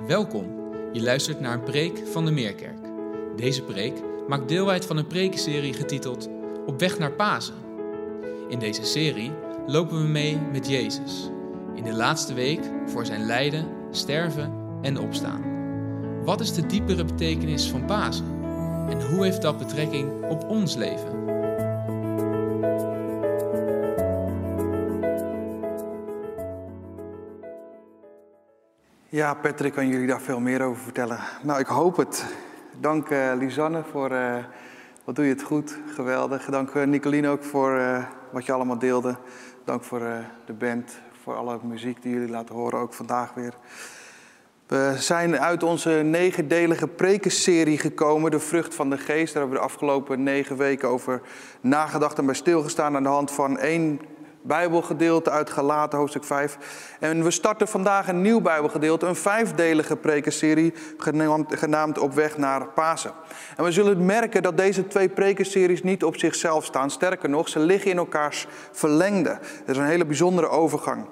Welkom. Je luistert naar een preek van de Meerkerk. Deze preek maakt deel uit van een prekenserie getiteld Op weg naar Pasen. In deze serie lopen we mee met Jezus. In de laatste week voor zijn lijden, sterven en opstaan. Wat is de diepere betekenis van Pasen? En hoe heeft dat betrekking op ons leven? Ja, Patrick kan jullie daar veel meer over vertellen. Nou, ik hoop het. Dank uh, Lisanne voor uh, wat doe je het goed, geweldig. Dank uh, Nicoline ook voor wat je allemaal deelde. Dank voor de band, voor alle muziek die jullie laten horen, ook vandaag weer. We zijn uit onze negendelige prekenserie gekomen, de vrucht van de geest. Daar hebben we de afgelopen negen weken over nagedacht en bij stilgestaan aan de hand van één Bijbelgedeelte uit Galaten, hoofdstuk 5. En we starten vandaag een nieuw Bijbelgedeelte, een vijfdelige prekenserie genaamd, genaamd Op weg naar Pasen. En we zullen merken dat deze twee prekenseries niet op zichzelf staan. Sterker nog, ze liggen in elkaars verlengde. Het is een hele bijzondere overgang.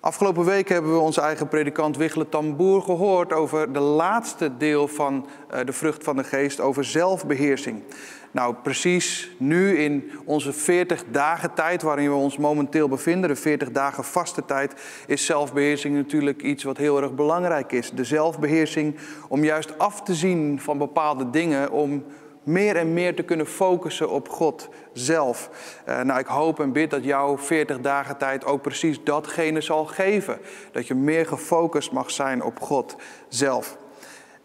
Afgelopen week hebben we onze eigen predikant Wichele Tamboer gehoord over de laatste deel van eh, de vrucht van de geest, over zelfbeheersing. Nou, precies nu in onze 40 dagen tijd waarin we ons momenteel bevinden, de 40 dagen vaste tijd, is zelfbeheersing natuurlijk iets wat heel erg belangrijk is. De zelfbeheersing om juist af te zien van bepaalde dingen, om meer en meer te kunnen focussen op God zelf. Uh, nou, ik hoop en bid dat jouw 40 dagen tijd ook precies datgene zal geven. Dat je meer gefocust mag zijn op God zelf.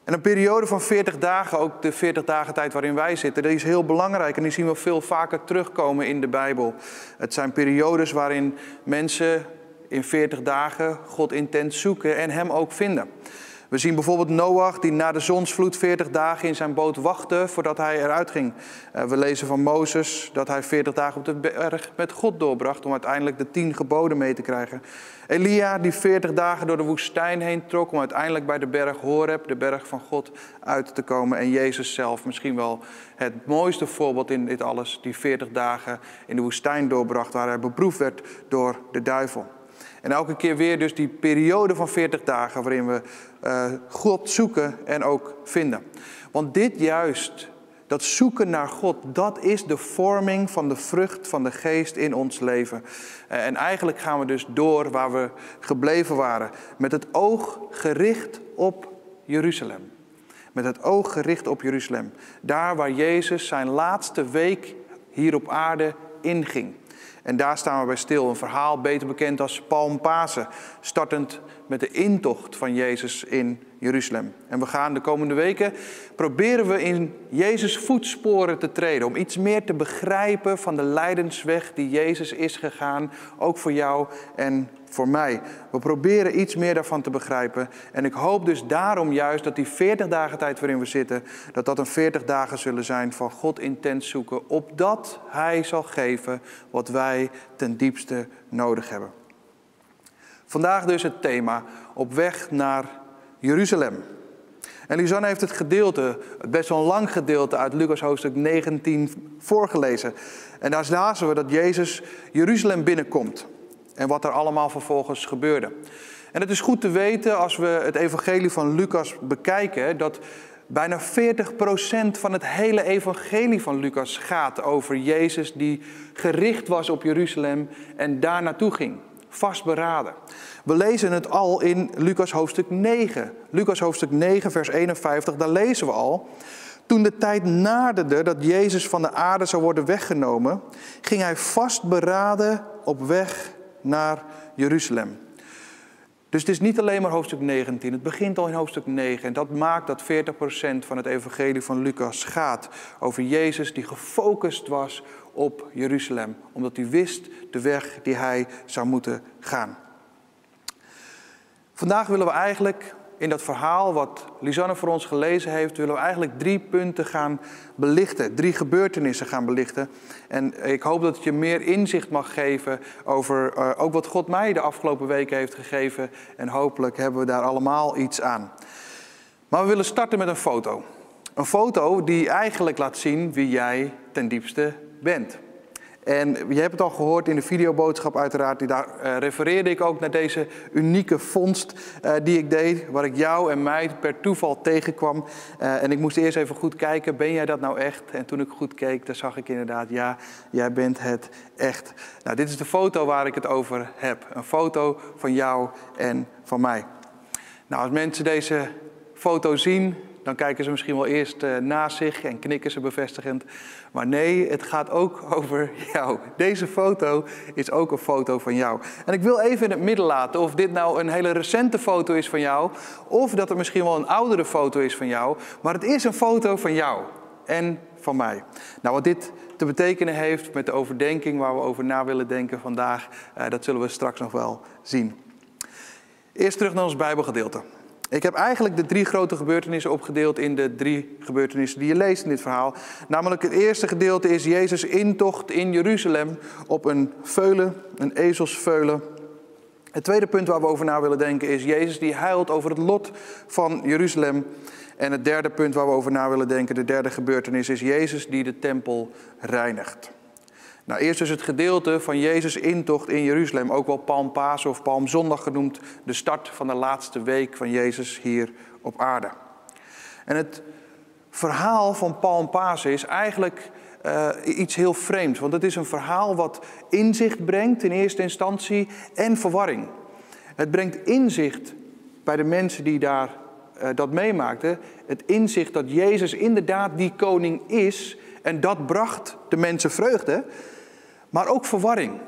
En een periode van 40 dagen, ook de 40 dagen tijd waarin wij zitten, die is heel belangrijk en die zien we veel vaker terugkomen in de Bijbel. Het zijn periodes waarin mensen in 40 dagen God intens zoeken en Hem ook vinden. We zien bijvoorbeeld Noach die na de zonsvloed 40 dagen in zijn boot wachtte voordat hij eruit ging. Eh, we lezen van Mozes dat hij 40 dagen op de berg met God doorbracht om uiteindelijk de tien geboden mee te krijgen. Elia die 40 dagen door de woestijn heen trok om uiteindelijk bij de berg Horeb, de berg van God, uit te komen. En Jezus zelf misschien wel het mooiste voorbeeld in dit alles, die 40 dagen in de woestijn doorbracht waar hij beproefd werd door de duivel. En elke keer weer dus die periode van 40 dagen waarin we uh, God zoeken en ook vinden. Want dit juist, dat zoeken naar God, dat is de vorming van de vrucht van de geest in ons leven. Uh, en eigenlijk gaan we dus door waar we gebleven waren. Met het oog gericht op Jeruzalem. Met het oog gericht op Jeruzalem. Daar waar Jezus zijn laatste week hier op aarde inging. En daar staan we bij stil. Een verhaal beter bekend als Palmpasen. Startend met de intocht van Jezus in Jeruzalem. En we gaan de komende weken proberen we in Jezus voetsporen te treden. Om iets meer te begrijpen van de lijdensweg die Jezus is gegaan. Ook voor jou en voor mij. We proberen iets meer daarvan te begrijpen. En ik hoop dus daarom juist dat die 40 dagen tijd waarin we zitten, dat dat een 40 dagen zullen zijn van God intens zoeken, opdat Hij zal geven wat wij ten diepste nodig hebben. Vandaag dus het thema op weg naar Jeruzalem. En Lisanne heeft het gedeelte, het best wel een lang gedeelte uit Lucas hoofdstuk 19 voorgelezen. En daar lazen we dat Jezus Jeruzalem binnenkomt en wat er allemaal vervolgens gebeurde. En het is goed te weten als we het evangelie van Lucas bekijken, dat bijna 40% van het hele evangelie van Lucas gaat over Jezus die gericht was op Jeruzalem en daar naartoe ging. Vastberaden. We lezen het al in Lucas hoofdstuk 9. Lucas hoofdstuk 9, vers 51, daar lezen we al. Toen de tijd naderde dat Jezus van de aarde zou worden weggenomen, ging hij vastberaden op weg naar Jeruzalem. Dus het is niet alleen maar hoofdstuk 19, het begint al in hoofdstuk 9. En dat maakt dat 40% van het evangelie van Lucas gaat over Jezus die gefocust was op Jeruzalem. Omdat hij wist de weg die hij zou moeten gaan. Vandaag willen we eigenlijk in dat verhaal wat Lisanne voor ons gelezen heeft, willen we eigenlijk drie punten gaan belichten. Drie gebeurtenissen gaan belichten. En ik hoop dat het je meer inzicht mag geven over uh, ook wat God mij de afgelopen weken heeft gegeven. En hopelijk hebben we daar allemaal iets aan. Maar we willen starten met een foto. Een foto die eigenlijk laat zien wie jij ten diepste bent. En je hebt het al gehoord in de videoboodschap uiteraard. Die daar uh, refereerde ik ook naar deze unieke vondst uh, die ik deed. Waar ik jou en mij per toeval tegenkwam. Uh, en ik moest eerst even goed kijken, ben jij dat nou echt? En toen ik goed keek, dan zag ik inderdaad, ja, jij bent het echt. Nou, dit is de foto waar ik het over heb. Een foto van jou en van mij. Nou, als mensen deze foto zien, dan kijken ze misschien wel eerst uh, naast zich en knikken ze bevestigend. Maar nee, het gaat ook over jou. Deze foto is ook een foto van jou. En ik wil even in het midden laten of dit nou een hele recente foto is van jou, of dat het misschien wel een oudere foto is van jou. Maar het is een foto van jou en van mij. Nou, wat dit te betekenen heeft met de overdenking waar we over na willen denken vandaag, uh, dat zullen we straks nog wel zien. Eerst terug naar ons Bijbelgedeelte. Ik heb eigenlijk de drie grote gebeurtenissen opgedeeld in de drie gebeurtenissen die je leest in dit verhaal. Namelijk het eerste gedeelte is Jezus' intocht in Jeruzalem op een veulen, een ezelsveulen. Het tweede punt waar we over na willen denken is Jezus die huilt over het lot van Jeruzalem. En het derde punt waar we over na willen denken, de derde gebeurtenis, is Jezus die de tempel reinigt. Nou, eerst dus het gedeelte van Jezus' intocht in Jeruzalem, ook wel Palmpaas of Palmzondag genoemd, de start van de laatste week van Jezus hier op aarde. En het verhaal van Palmpaas is eigenlijk uh, iets heel vreemds, want het is een verhaal wat inzicht brengt in eerste instantie en verwarring. Het brengt inzicht bij de mensen die daar uh, dat meemaakten, het inzicht dat Jezus inderdaad die koning is en dat bracht de mensen vreugde maar ook verwarring.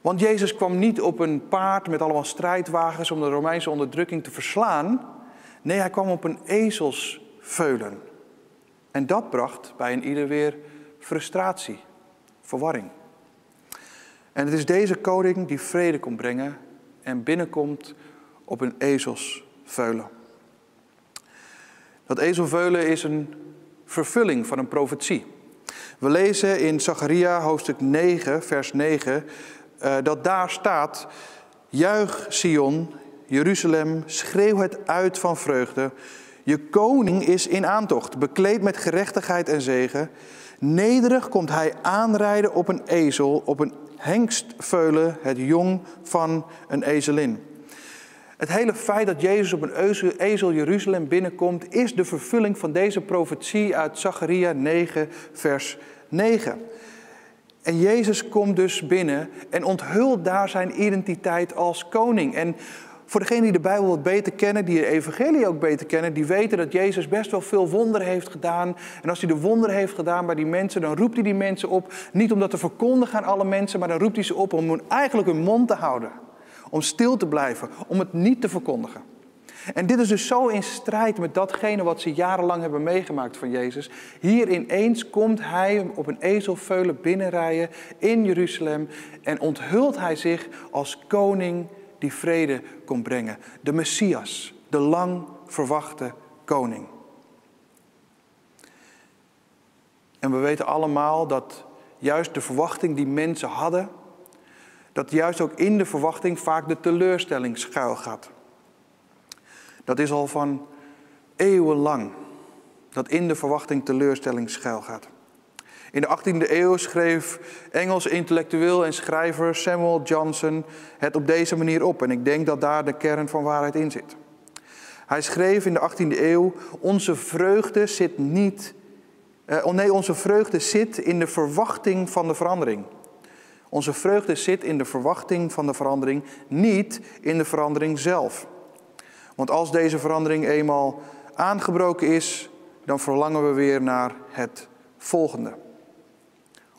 Want Jezus kwam niet op een paard met allemaal strijdwagens om de Romeinse onderdrukking te verslaan. Nee, hij kwam op een ezelsveulen. En dat bracht bij een ieder weer frustratie, verwarring. En het is deze koning die vrede komt brengen en binnenkomt op een ezelsveulen. Dat ezelveulen is een vervulling van een profetie. We lezen in Zacharia hoofdstuk 9, vers 9, uh, dat daar staat: Juich Sion, Jeruzalem, schreeuw het uit van vreugde. Je koning is in aantocht, bekleed met gerechtigheid en zegen. Nederig komt hij aanrijden op een ezel, op een hengstveulen, het jong van een ezelin. Het hele feit dat Jezus op een ezel Jeruzalem binnenkomt, is de vervulling van deze profetie uit Zacharia 9, vers 9. En Jezus komt dus binnen en onthult daar zijn identiteit als koning. En voor degenen die de Bijbel wat beter kennen, die de evangelie ook beter kennen, die weten dat Jezus best wel veel wonderen heeft gedaan. En als hij de wonderen heeft gedaan bij die mensen, dan roept hij die mensen op, niet om dat te verkondigen aan alle mensen, maar dan roept hij ze op om eigenlijk hun mond te houden. Om stil te blijven, om het niet te verkondigen. En dit is dus zo in strijd met datgene wat ze jarenlang hebben meegemaakt van Jezus. Hier ineens komt hij op een ezelveulen binnenrijden in Jeruzalem en onthult hij zich als koning die vrede kon brengen. De Messias, de lang verwachte koning. En we weten allemaal dat juist de verwachting die mensen hadden, dat juist ook in de verwachting vaak de teleurstelling schuil gaat. Dat is al van eeuwenlang dat in de verwachting teleurstelling schuil gaat. In de 18e eeuw schreef Engels intellectueel en schrijver Samuel Johnson het op deze manier op. En ik denk dat daar de kern van waarheid in zit. Hij schreef in de 18e eeuw: Onze vreugde zit niet. Uh, nee, onze vreugde zit in de verwachting van de verandering. Onze vreugde zit in de verwachting van de verandering, niet in de verandering zelf. Want als deze verandering eenmaal aangebroken is, dan verlangen we weer naar het volgende.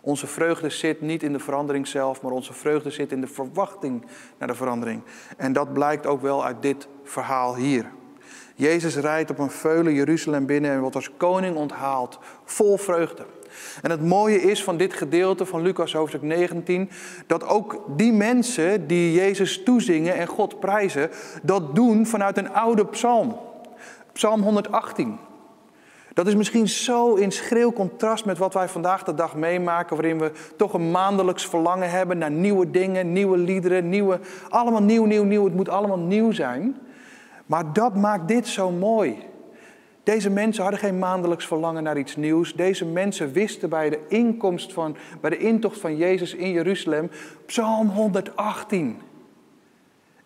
Onze vreugde zit niet in de verandering zelf, maar onze vreugde zit in de verwachting naar de verandering. En dat blijkt ook wel uit dit verhaal hier. Jezus rijdt op een veulen Jeruzalem binnen en wordt als koning onthaald, vol vreugde. En het mooie is van dit gedeelte van Lucas hoofdstuk 19, dat ook die mensen die Jezus toezingen en God prijzen, dat doen vanuit een oude psalm. Psalm 118. Dat is misschien zo in schril contrast met wat wij vandaag de dag meemaken, waarin we toch een maandelijks verlangen hebben naar nieuwe dingen, nieuwe liederen, nieuwe, allemaal nieuw, nieuw, nieuw. Het moet allemaal nieuw zijn. Maar dat maakt dit zo mooi. Deze mensen hadden geen maandelijks verlangen naar iets nieuws. Deze mensen wisten bij de inkomst van, bij de intocht van Jezus in Jeruzalem, Psalm 118.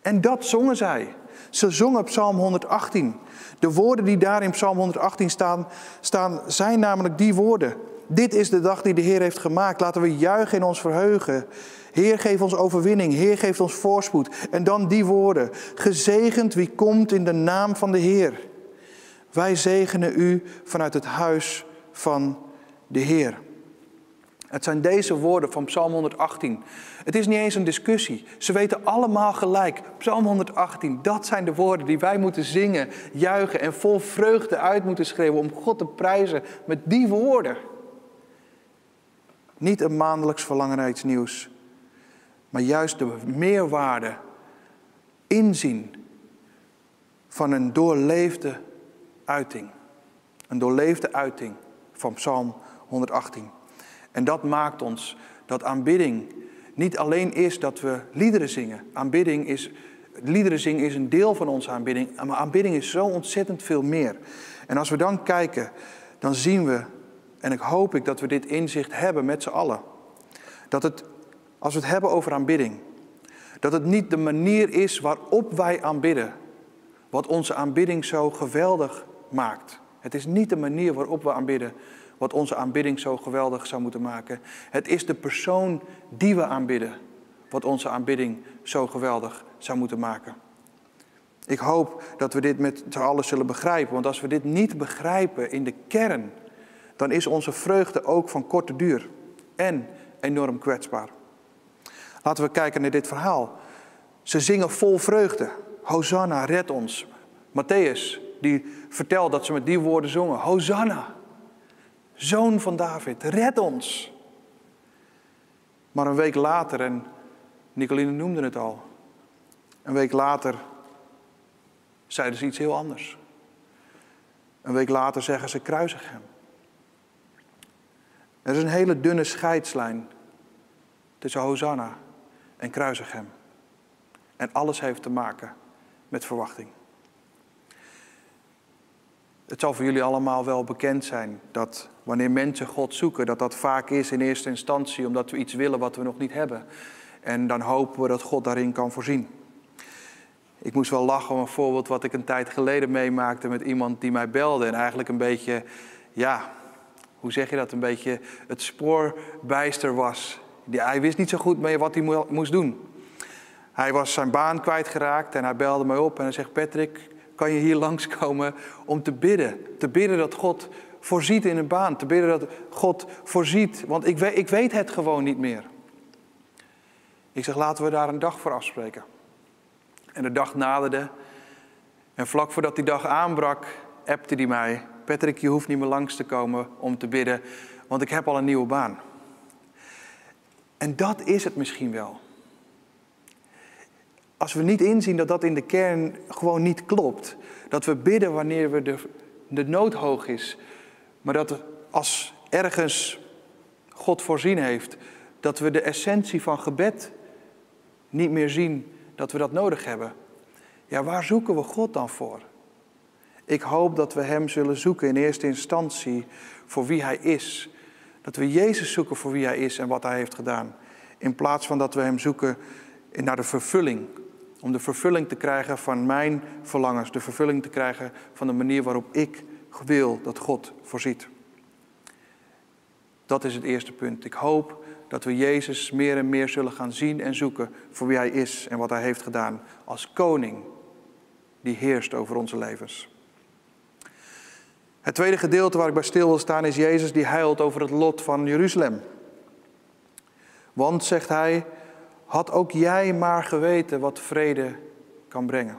En dat zongen zij. Ze zongen Psalm 118. De woorden die daar in Psalm 118 staan, staan, zijn namelijk die woorden. Dit is de dag die de Heer heeft gemaakt. Laten we juichen in ons verheugen. Heer, geef ons overwinning. Heer, geef ons voorspoed. En dan die woorden. Gezegend wie komt in de naam van de Heer. Wij zegenen u vanuit het huis van de Heer. Het zijn deze woorden van Psalm 118. Het is niet eens een discussie. Ze weten allemaal gelijk. Psalm 118, dat zijn de woorden die wij moeten zingen, juichen en vol vreugde uit moeten schreeuwen om God te prijzen met die woorden. Niet een maandelijks verlangen naar iets nieuws, maar juist de meerwaarde, inzien van een doorleefde uiting. Een doorleefde uiting van Psalm 118. En dat maakt ons dat aanbidding niet alleen is dat we liederen zingen. Aanbidding is, liederen zingen is een deel van onze aanbidding, maar aanbidding is zo ontzettend veel meer. En als we dan kijken, dan zien we, en ik hoop ik dat we dit inzicht hebben met z'n allen, dat het, als we het hebben over aanbidding, dat het niet de manier is waarop wij aanbidden, wat onze aanbidding zo geweldig maakt. Het is niet de manier waarop we aanbidden wat onze aanbidding zo geweldig zou moeten maken. Het is de persoon die we aanbidden wat onze aanbidding zo geweldig zou moeten maken. Ik hoop dat we dit met z'n allen zullen begrijpen, want als we dit niet begrijpen in de kern, dan is onze vreugde ook van korte duur en enorm kwetsbaar. Laten we kijken naar dit verhaal. Ze zingen vol vreugde. Hosanna, red ons. Matthäus, die vertelt dat ze met die woorden zongen. Hosanna, zoon van David, red ons. Maar een week later, en Nicoline noemde het al, een week later zeiden ze iets heel anders. Een week later zeggen ze kruisig hem. Er is een hele dunne scheidslijn tussen Hosanna en kruisig hem. En alles heeft te maken met verwachting. Het zal voor jullie allemaal wel bekend zijn dat wanneer mensen God zoeken, dat dat vaak is in eerste instantie omdat we iets willen wat we nog niet hebben. En dan hopen we dat God daarin kan voorzien. Ik moest wel lachen om een voorbeeld wat ik een tijd geleden meemaakte met iemand die mij belde en eigenlijk een beetje, ja, hoe zeg je dat, een beetje het spoorbijster was. Hij wist niet zo goed mee wat hij moest doen. Hij was zijn baan kwijtgeraakt en hij belde mij op en hij zegt: Patrick, kan je hier langskomen om te bidden. Te bidden dat God voorziet in een baan. Te bidden dat God voorziet. Want ik weet, ik weet het gewoon niet meer. Ik zeg, laten we daar een dag voor afspreken. En de dag naderde. En vlak voordat die dag aanbrak, appte hij mij. Patrick, je hoeft niet meer langs te komen om te bidden, want ik heb al een nieuwe baan. En dat is het misschien wel. Als we niet inzien dat dat in de kern gewoon niet klopt, dat we bidden wanneer we de, de nood hoog is, maar dat als ergens God voorzien heeft, dat we de essentie van gebed niet meer zien dat we dat nodig hebben. Ja, waar zoeken we God dan voor? Ik hoop dat we Hem zullen zoeken in eerste instantie voor wie Hij is. Dat we Jezus zoeken voor wie Hij is en wat Hij heeft gedaan. In plaats van dat we Hem zoeken naar de vervulling om de vervulling te krijgen van mijn verlangens, de vervulling te krijgen van de manier waarop ik wil dat God voorziet. Dat is het eerste punt. Ik hoop dat we Jezus meer en meer zullen gaan zien en zoeken voor wie Hij is en wat Hij heeft gedaan als koning die heerst over onze levens. Het tweede gedeelte waar ik bij stil wil staan is Jezus die huilt over het lot van Jeruzalem. Want, zegt hij, had ook jij maar geweten wat vrede kan brengen.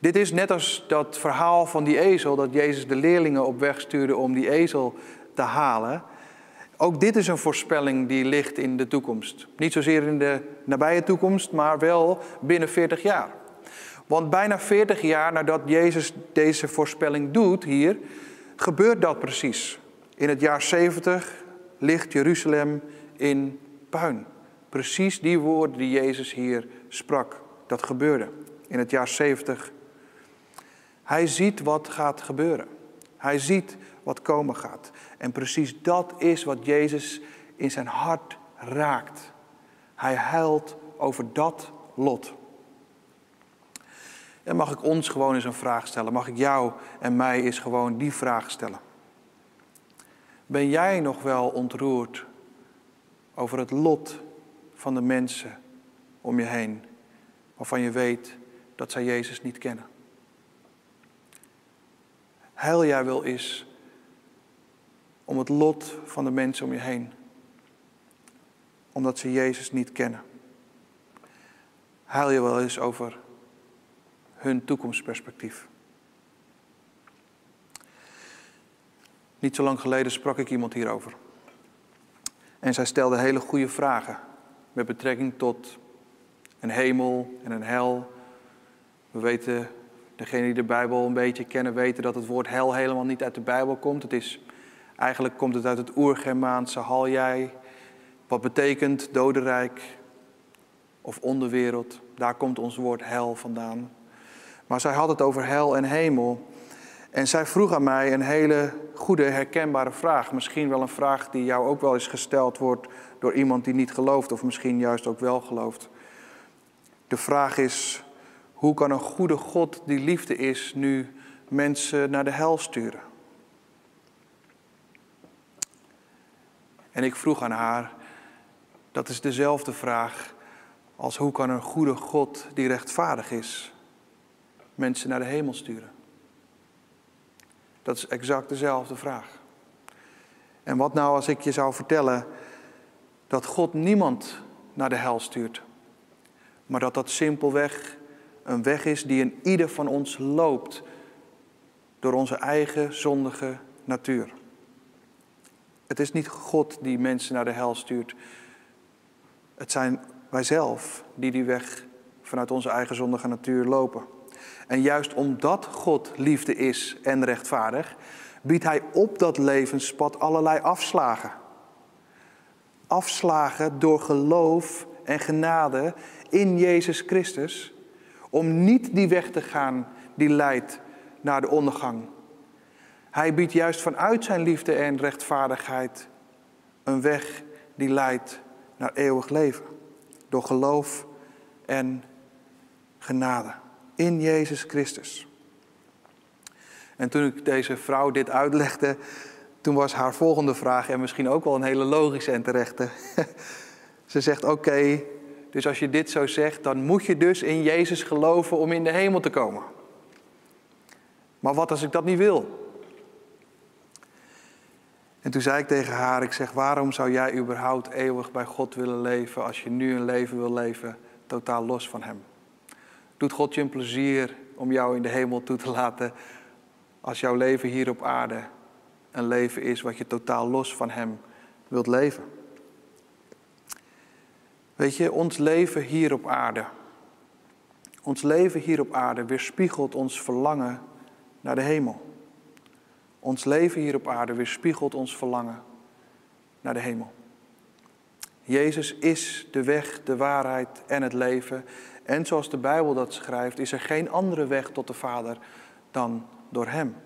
Dit is net als dat verhaal van die ezel, dat Jezus de leerlingen op weg stuurde om die ezel te halen. Ook dit is een voorspelling die ligt in de toekomst. Niet zozeer in de nabije toekomst, maar wel binnen 40 jaar. Want bijna 40 jaar nadat Jezus deze voorspelling doet hier, gebeurt dat precies. In het jaar 70 ligt Jeruzalem in puin. Precies die woorden die Jezus hier sprak, dat gebeurde in het jaar 70 Hij ziet wat gaat gebeuren. Hij ziet wat komen gaat. En precies dat is wat Jezus in zijn hart raakt. Hij huilt over dat lot. En mag ik ons gewoon eens een vraag stellen? Mag ik jou en mij eens gewoon die vraag stellen? Ben jij nog wel ontroerd over het lot van de mensen om je heen, waarvan je weet dat zij Jezus niet kennen? Heil jij wel eens om het lot van de mensen om je heen, omdat ze Jezus niet kennen? Heil je wel eens over hun toekomstperspectief? Niet zo lang geleden sprak ik iemand hierover. En zij stelde hele goede vragen met betrekking tot een hemel en een hel. We weten, degenen die de Bijbel een beetje kennen, weten dat het woord hel helemaal niet uit de Bijbel komt. Het is, eigenlijk komt het uit het oergermaanse haljai, wat betekent dodenrijk of onderwereld. Daar komt ons woord hel vandaan. Maar zij had het over hel en hemel. En zij vroeg aan mij een hele goede, herkenbare vraag. Misschien wel een vraag die jou ook wel eens gesteld wordt door iemand die niet gelooft, of misschien juist ook wel gelooft. De vraag is: hoe kan een goede God die liefde is, nu mensen naar de hel sturen? En ik vroeg aan haar: dat is dezelfde vraag als hoe kan een goede God die rechtvaardig is, mensen naar de hemel sturen? Dat is exact dezelfde vraag. En wat nou als ik je zou vertellen dat God niemand naar de hel stuurt, maar dat dat simpelweg een weg is die in ieder van ons loopt door onze eigen zondige natuur. Het is niet God die mensen naar de hel stuurt. Het zijn wijzelf die die weg vanuit onze eigen zondige natuur lopen. En juist omdat God liefde is en rechtvaardig, biedt Hij op dat levenspad allerlei afslagen. Afslagen door geloof en genade in Jezus Christus, om niet die weg te gaan die leidt naar de ondergang. Hij biedt juist vanuit zijn liefde en rechtvaardigheid een weg die leidt naar eeuwig leven. Door geloof en genade in Jezus Christus. En toen ik deze vrouw dit uitlegde, toen was haar volgende vraag, en misschien ook wel een hele logische en terechte. Ze zegt: Oké, dus als je dit zo zegt, dan moet je dus in Jezus geloven om in de hemel te komen. Maar wat als ik dat niet wil? En toen zei ik tegen haar: Ik zeg, waarom zou jij überhaupt eeuwig bij God willen leven als je nu een leven wil leven totaal los van Hem? Doet God je een plezier om jou in de hemel toe te laten als jouw leven hier op aarde een leven is wat je totaal los van Hem wilt leven? Weet je, ons leven hier op aarde, ons leven hier op aarde weerspiegelt ons verlangen naar de hemel. Ons leven hier op aarde weerspiegelt ons verlangen naar de hemel. Jezus is de weg, de waarheid en het leven. En zoals de Bijbel dat schrijft, is er geen andere weg tot de Vader dan door Hem.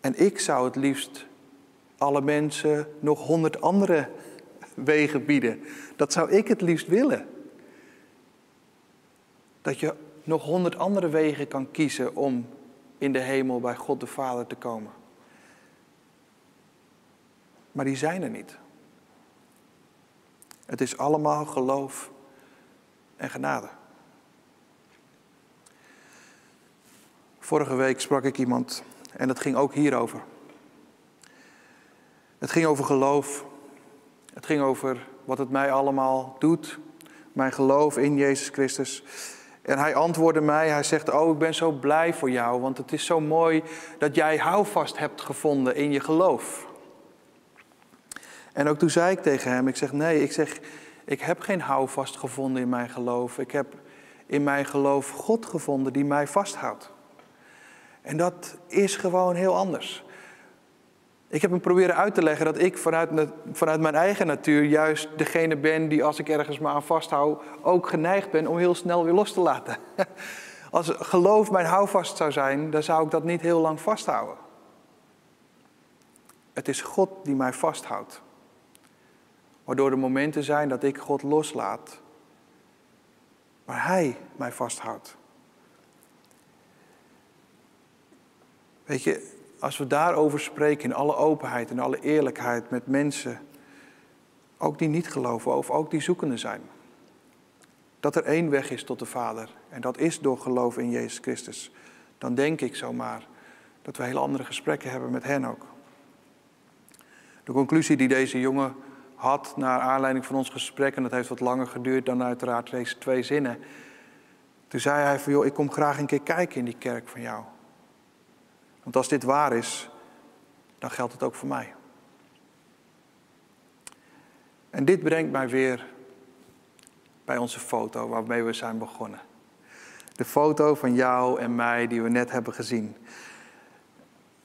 En ik zou het liefst alle mensen nog honderd andere wegen bieden. Dat zou ik het liefst willen. Dat je nog honderd andere wegen kan kiezen om in de hemel bij God de Vader te komen. Maar die zijn er niet. Het is allemaal geloof en genade. Vorige week sprak ik iemand en dat ging ook hierover. Het ging over geloof. Het ging over wat het mij allemaal doet. Mijn geloof in Jezus Christus. En hij antwoordde mij, hij zegt, oh ik ben zo blij voor jou, want het is zo mooi dat jij houvast hebt gevonden in je geloof. En ook toen zei ik tegen hem, ik zeg nee, ik zeg, ik heb geen houvast gevonden in mijn geloof. Ik heb in mijn geloof God gevonden die mij vasthoudt. En dat is gewoon heel anders. Ik heb hem proberen uit te leggen dat ik vanuit, vanuit mijn eigen natuur juist degene ben die als ik ergens me aan vasthoud ook geneigd ben om heel snel weer los te laten. Als geloof mijn houvast zou zijn, dan zou ik dat niet heel lang vasthouden. Het is God die mij vasthoudt. Waardoor er momenten zijn dat ik God loslaat. Maar Hij mij vasthoudt. Weet je, als we daarover spreken in alle openheid en alle eerlijkheid met mensen, ook die niet geloven of ook die zoekende zijn. Dat er één weg is tot de Vader en dat is door geloof in Jezus Christus. Dan denk ik zomaar dat we hele andere gesprekken hebben met hen ook. De conclusie die deze jongen had naar aanleiding van ons gesprek, en dat heeft wat langer geduurd dan uiteraard deze twee zinnen. Toen zei hij van, joh, ik kom graag een keer kijken in die kerk van jou. Want als dit waar is, dan geldt het ook voor mij. En dit brengt mij weer bij onze foto waarmee we zijn begonnen. De foto van jou en mij die we net hebben gezien.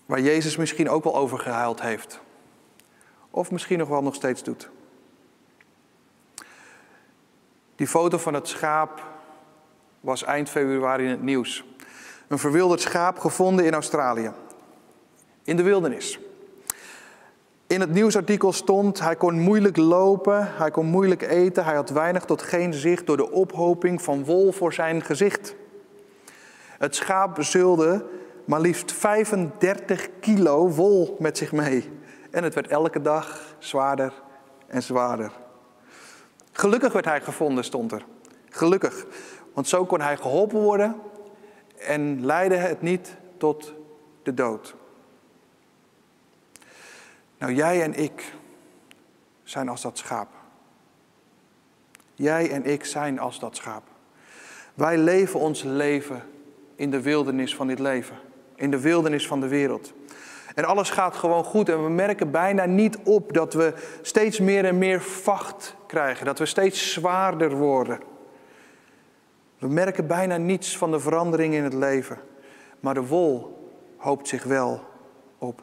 Waar Jezus misschien ook wel over gehuild heeft. Of misschien nog wel nog steeds doet. Die foto van het schaap was eind februari in het nieuws. Een verwilderd schaap gevonden in Australië. In de wildernis. In het nieuwsartikel stond, hij kon moeilijk lopen, hij kon moeilijk eten, hij had weinig tot geen zicht door de ophoping van wol voor zijn gezicht. Het schaap zulde maar liefst 35 kilo wol met zich mee. En het werd elke dag zwaarder en zwaarder. Gelukkig werd hij gevonden, stond er. Gelukkig. Want zo kon hij geholpen worden en leidde het niet tot de dood. Nou, jij en ik zijn als dat schaap. Jij en ik zijn als dat schaap. Wij leven ons leven in de wildernis van dit leven, in de wildernis van de wereld. En alles gaat gewoon goed en we merken bijna niet op dat we steeds meer en meer vacht krijgen, dat we steeds zwaarder worden. We merken bijna niets van de verandering in het leven, maar de wol hoopt zich wel op.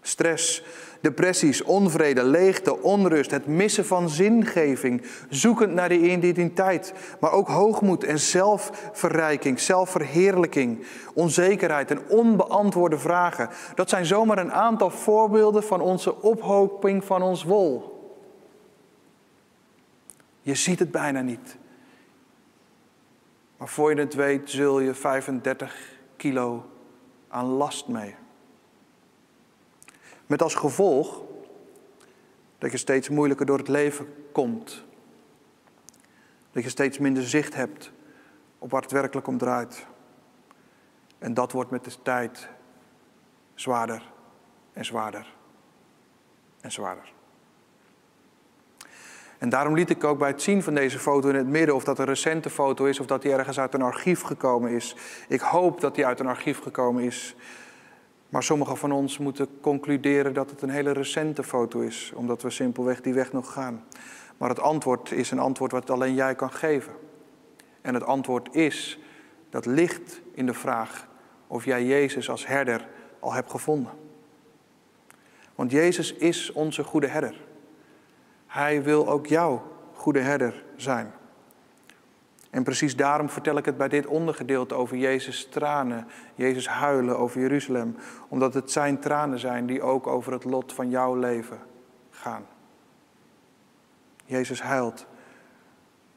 Stress, depressies, onvrede, leegte, onrust, het missen van zingeving, zoekend naar de identiteit, maar ook hoogmoed en zelfverrijking, zelfverheerlijking, onzekerheid en onbeantwoorde vragen. Dat zijn zomaar een aantal voorbeelden van onze ophoping van ons wol. Je ziet het bijna niet. Maar voor je het weet zul je 35 kilo aan last mee. Met als gevolg dat je steeds moeilijker door het leven komt. Dat je steeds minder zicht hebt op waar het werkelijk om draait. En dat wordt met de tijd zwaarder en zwaarder en zwaarder. En daarom liet ik ook bij het zien van deze foto in het midden, of dat een recente foto is of dat die ergens uit een archief gekomen is. Ik hoop dat die uit een archief gekomen is. Maar sommigen van ons moeten concluderen dat het een hele recente foto is, omdat we simpelweg die weg nog gaan. Maar het antwoord is een antwoord wat alleen jij kan geven. En het antwoord is, dat ligt in de vraag of jij Jezus als herder al hebt gevonden. Want Jezus is onze goede herder. Hij wil ook jouw goede herder zijn. En precies daarom vertel ik het bij dit ondergedeelte over Jezus tranen, Jezus huilen over Jeruzalem. Omdat het zijn tranen zijn die ook over het lot van jouw leven gaan. Jezus huilt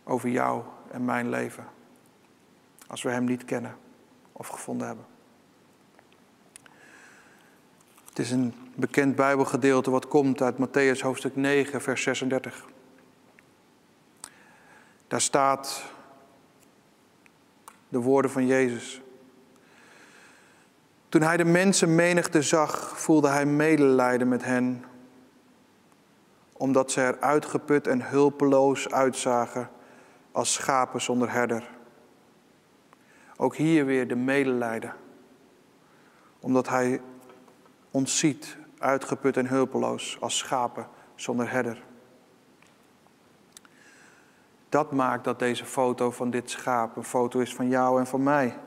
over jou en mijn leven. Als we Hem niet kennen of gevonden hebben. Het is een bekend Bijbelgedeelte wat komt uit Matthäus hoofdstuk 9, vers 36. Daar staat de woorden van Jezus. Toen hij de mensen menigte zag, voelde hij medelijden met hen, omdat ze er uitgeput en hulpeloos uitzagen als schapen zonder herder. Ook hier weer de medelijden, omdat hij ons ziet, uitgeput en hulpeloos, als schapen zonder herder. Dat maakt dat deze foto van dit schaap een foto is van jou en van mij.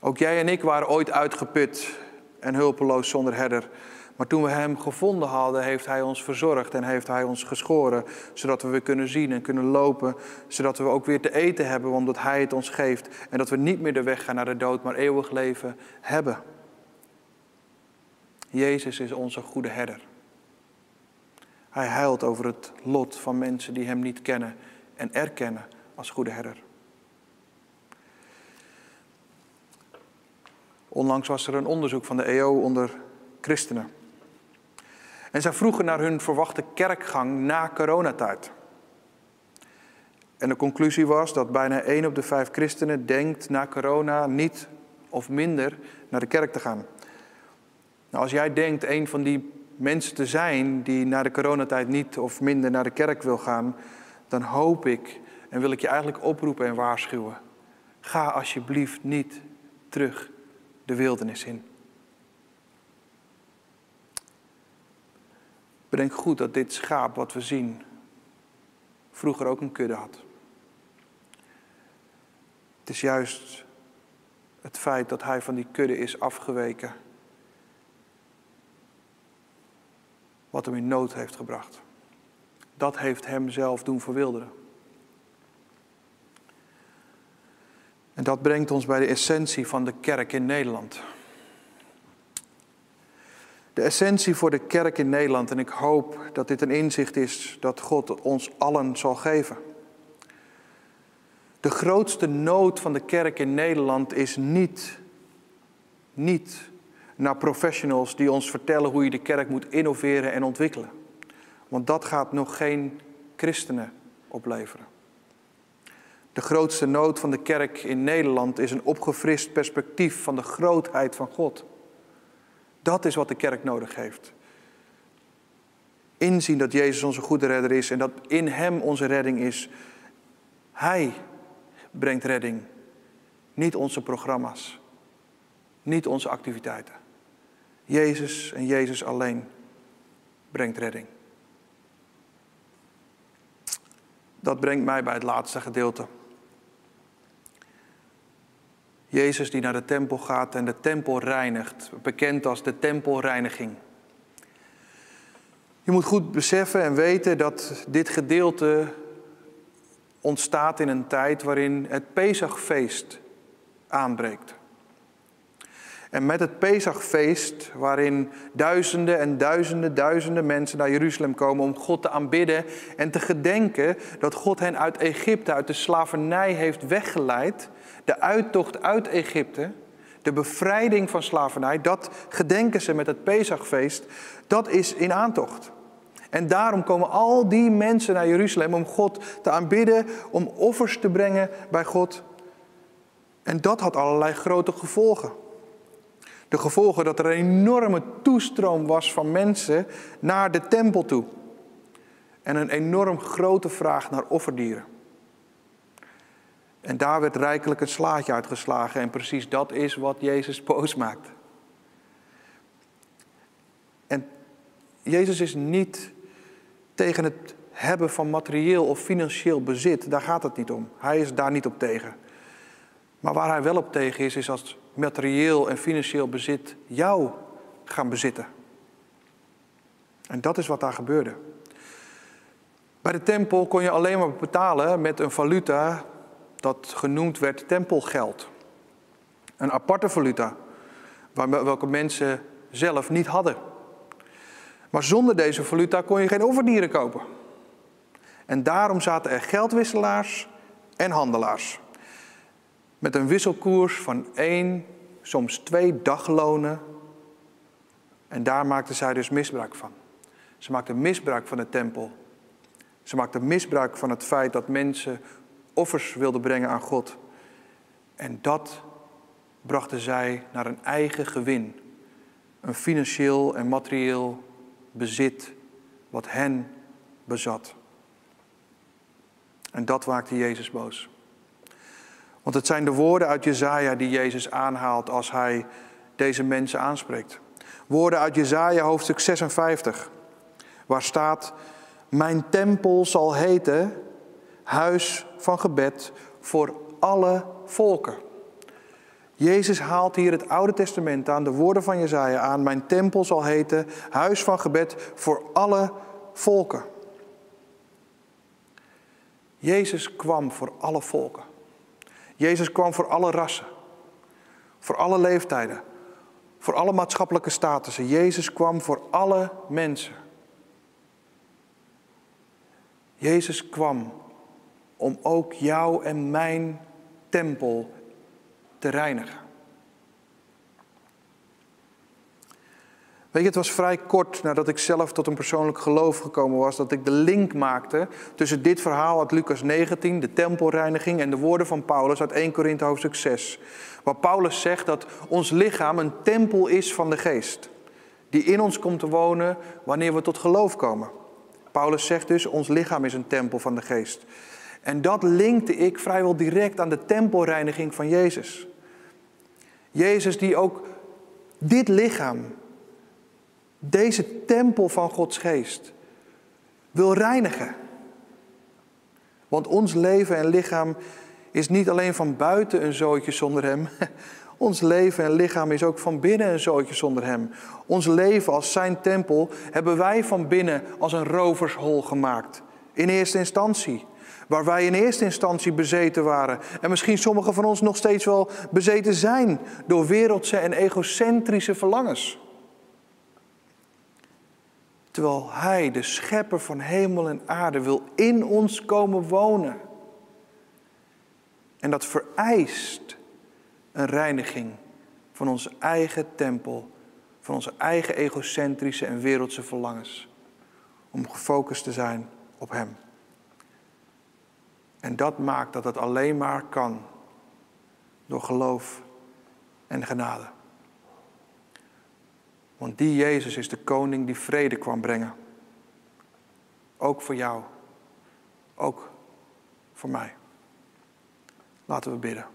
Ook jij en ik waren ooit uitgeput en hulpeloos zonder herder. Maar toen we Hem gevonden hadden, heeft Hij ons verzorgd en heeft Hij ons geschoren, zodat we weer kunnen zien en kunnen lopen, zodat we ook weer te eten hebben, omdat Hij het ons geeft en dat we niet meer de weg gaan naar de dood, maar eeuwig leven hebben. Jezus is onze goede herder. Hij huilt over het lot van mensen die Hem niet kennen en erkennen als goede herder. Onlangs was er een onderzoek van de EO onder christenen. En zij vroegen naar hun verwachte kerkgang na coronatijd. En de conclusie was dat bijna 1 op de 5 christenen denkt na corona niet of minder naar de kerk te gaan. Nou, als jij denkt een van die mensen te zijn die na de coronatijd niet of minder naar de kerk wil gaan, dan hoop ik en wil ik je eigenlijk oproepen en waarschuwen. Ga alsjeblieft niet terug de wildernis in. Bedenk goed dat dit schaap wat we zien vroeger ook een kudde had. Het is juist het feit dat hij van die kudde is afgeweken wat hem in nood heeft gebracht. Dat heeft hem zelf doen verwilderen. En dat brengt ons bij de essentie van de kerk in Nederland. De essentie voor de kerk in Nederland, en ik hoop dat dit een inzicht is dat God ons allen zal geven. De grootste nood van de kerk in Nederland is niet, niet naar professionals die ons vertellen hoe je de kerk moet innoveren en ontwikkelen. Want dat gaat nog geen christenen opleveren. De grootste nood van de kerk in Nederland is een opgefrist perspectief van de grootheid van God. Dat is wat de kerk nodig heeft. Inzien dat Jezus onze goede redder is en dat in Hem onze redding is. Hij brengt redding, niet onze programma's, niet onze activiteiten. Jezus en Jezus alleen brengt redding. Dat brengt mij bij het laatste gedeelte. Jezus die naar de tempel gaat en de tempel reinigt, bekend als de tempelreiniging. Je moet goed beseffen en weten dat dit gedeelte ontstaat in een tijd waarin het Pesachfeest aanbreekt. En met het Pesachfeest, waarin duizenden en duizenden, duizenden mensen naar Jeruzalem komen om God te aanbidden en te gedenken dat God hen uit Egypte, uit de slavernij heeft weggeleid, de uittocht uit Egypte, de bevrijding van slavernij, dat gedenken ze met het Pesachfeest, dat is in aantocht. En daarom komen al die mensen naar Jeruzalem om God te aanbidden, om offers te brengen bij God. En dat had allerlei grote gevolgen. De gevolgen dat er een enorme toestroom was van mensen naar de tempel toe. En een enorm grote vraag naar offerdieren. En daar werd rijkelijk een slaatje uitgeslagen. En precies dat is wat Jezus boos maakt. En Jezus is niet tegen het hebben van materieel of financieel bezit. Daar gaat het niet om. Hij is daar niet op tegen. Maar waar hij wel op tegen is, is als materieel en financieel bezit jou gaan bezitten. En dat is wat daar gebeurde. Bij de tempel kon je alleen maar betalen met een valuta dat genoemd werd tempelgeld. Een aparte valuta, welke mensen zelf niet hadden. Maar zonder deze valuta kon je geen offerdieren kopen. En daarom zaten er geldwisselaars en handelaars. Met een wisselkoers van één, soms twee daglonen. En daar maakten zij dus misbruik van. Ze maakten misbruik van de tempel. Ze maakten misbruik van het feit dat mensen offers wilden brengen aan God. En dat brachten zij naar een eigen gewin. Een financieel en materieel bezit wat hen bezat. En dat maakte Jezus boos. Want het zijn de woorden uit Jezaja die Jezus aanhaalt als hij deze mensen aanspreekt. Woorden uit Jezaja hoofdstuk 56, waar staat: Mijn tempel zal heten huis van gebed voor alle volken. Jezus haalt hier het Oude Testament aan, de woorden van Jezaja aan. Mijn tempel zal heten huis van gebed voor alle volken. Jezus kwam voor alle volken. Jezus kwam voor alle rassen, voor alle leeftijden, voor alle maatschappelijke statussen. Jezus kwam voor alle mensen. Jezus kwam om ook jou en mijn tempel te reinigen. Weet je, het was vrij kort nadat ik zelf tot een persoonlijk geloof gekomen was, dat ik de link maakte tussen dit verhaal uit Lucas 19, de tempelreiniging, en de woorden van Paulus uit 1 Korinthe hoofdstuk 6. Waar Paulus zegt dat ons lichaam een tempel is van de geest, die in ons komt te wonen wanneer we tot geloof komen. Paulus zegt dus, ons lichaam is een tempel van de geest. En dat linkte ik vrijwel direct aan de tempelreiniging van Jezus. Jezus die ook dit lichaam, deze tempel van Gods geest, wil reinigen. Want ons leven en lichaam is niet alleen van buiten een zootje zonder Hem. Ons leven en lichaam is ook van binnen een zootje zonder Hem. Ons leven als Zijn tempel hebben wij van binnen als een rovershol gemaakt. In eerste instantie. Waar wij in eerste instantie bezeten waren. En misschien sommigen van ons nog steeds wel bezeten zijn door wereldse en egocentrische verlangens. Terwijl Hij, de schepper van hemel en aarde, wil in ons komen wonen. En dat vereist een reiniging van onze eigen tempel, van onze eigen egocentrische en wereldse verlangens. Om gefocust te zijn op Hem. En dat maakt dat het alleen maar kan door geloof en genade. Want die Jezus is de koning die vrede kwam brengen. Ook voor jou. Ook voor mij. Laten we bidden.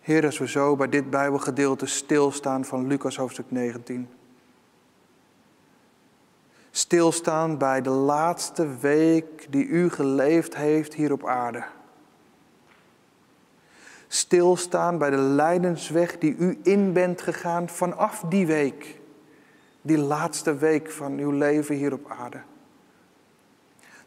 Heer, als we zo bij dit Bijbelgedeelte stilstaan van Lucas hoofdstuk 19 stilstaan bij de laatste week die u geleefd heeft hier op aarde. Stilstaan bij de lijdensweg die u in bent gegaan vanaf die week. Die laatste week van uw leven hier op aarde.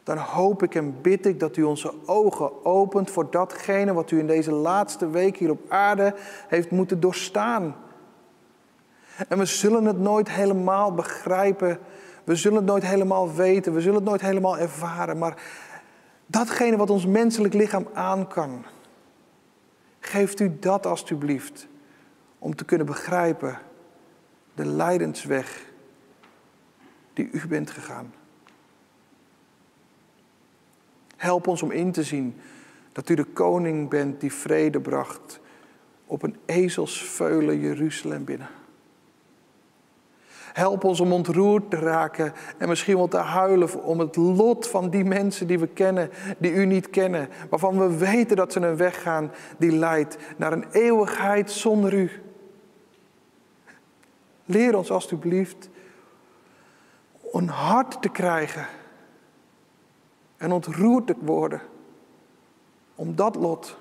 Dan hoop ik en bid ik dat u onze ogen opent voor datgene wat u in deze laatste week hier op aarde heeft moeten doorstaan. En we zullen het nooit helemaal begrijpen we zullen het nooit helemaal weten, we zullen het nooit helemaal ervaren, maar datgene wat ons menselijk lichaam aan kan, geeft u dat alstublieft om te kunnen begrijpen de lijdensweg die u bent gegaan. Help ons om in te zien dat u de koning bent die vrede bracht op een ezelsveulen Jeruzalem binnen. Help ons om ontroerd te raken en misschien wel te huilen om het lot van die mensen die we kennen, die u niet kennen, waarvan we weten dat ze een weg gaan die leidt naar een eeuwigheid zonder u. Leer ons alstublieft een hart te krijgen en ontroerd te worden om dat lot.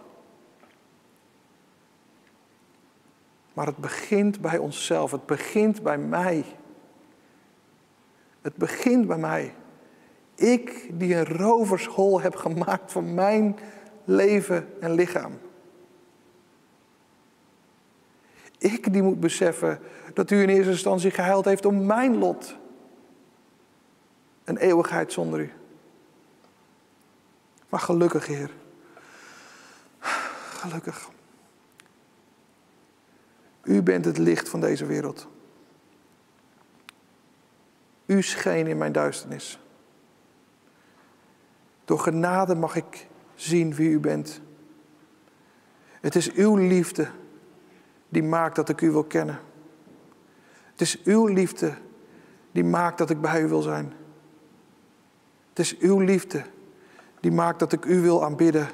Maar het begint bij onszelf, het begint bij mij. Het begint bij mij. Ik die een rovershol heb gemaakt van mijn leven en lichaam. Ik die moet beseffen dat u in eerste instantie gehuild heeft om mijn lot. Een eeuwigheid zonder u. Maar gelukkig, Heer. Gelukkig. U bent het licht van deze wereld. U scheen in mijn duisternis. Door genade mag ik zien wie u bent. Het is uw liefde die maakt dat ik u wil kennen. Het is uw liefde die maakt dat ik bij u wil zijn. Het is uw liefde die maakt dat ik u wil aanbidden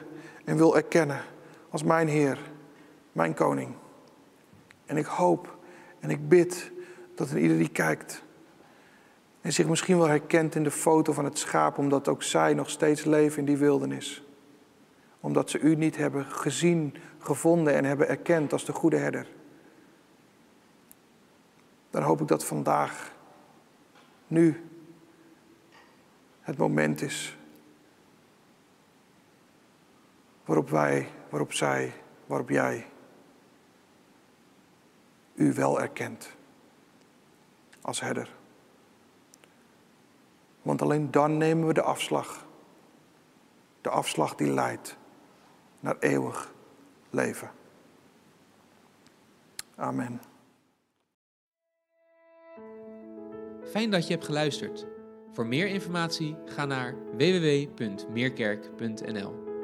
en wil erkennen als mijn Heer, mijn Koning. En ik hoop en ik bid dat in ieder die kijkt En zich misschien wel herkent in de foto van het schaap, omdat ook zij nog steeds leven in die wildernis. Omdat ze u niet hebben gezien, gevonden en hebben erkend als de goede herder. Dan hoop ik dat vandaag, nu, het moment is waarop wij, waarop zij, waarop jij u wel erkent als herder. Want alleen dan nemen we de afslag. De afslag die leidt naar eeuwig leven. Amen. Fijn dat je hebt geluisterd. Voor meer informatie ga naar www.meerkerk.nl.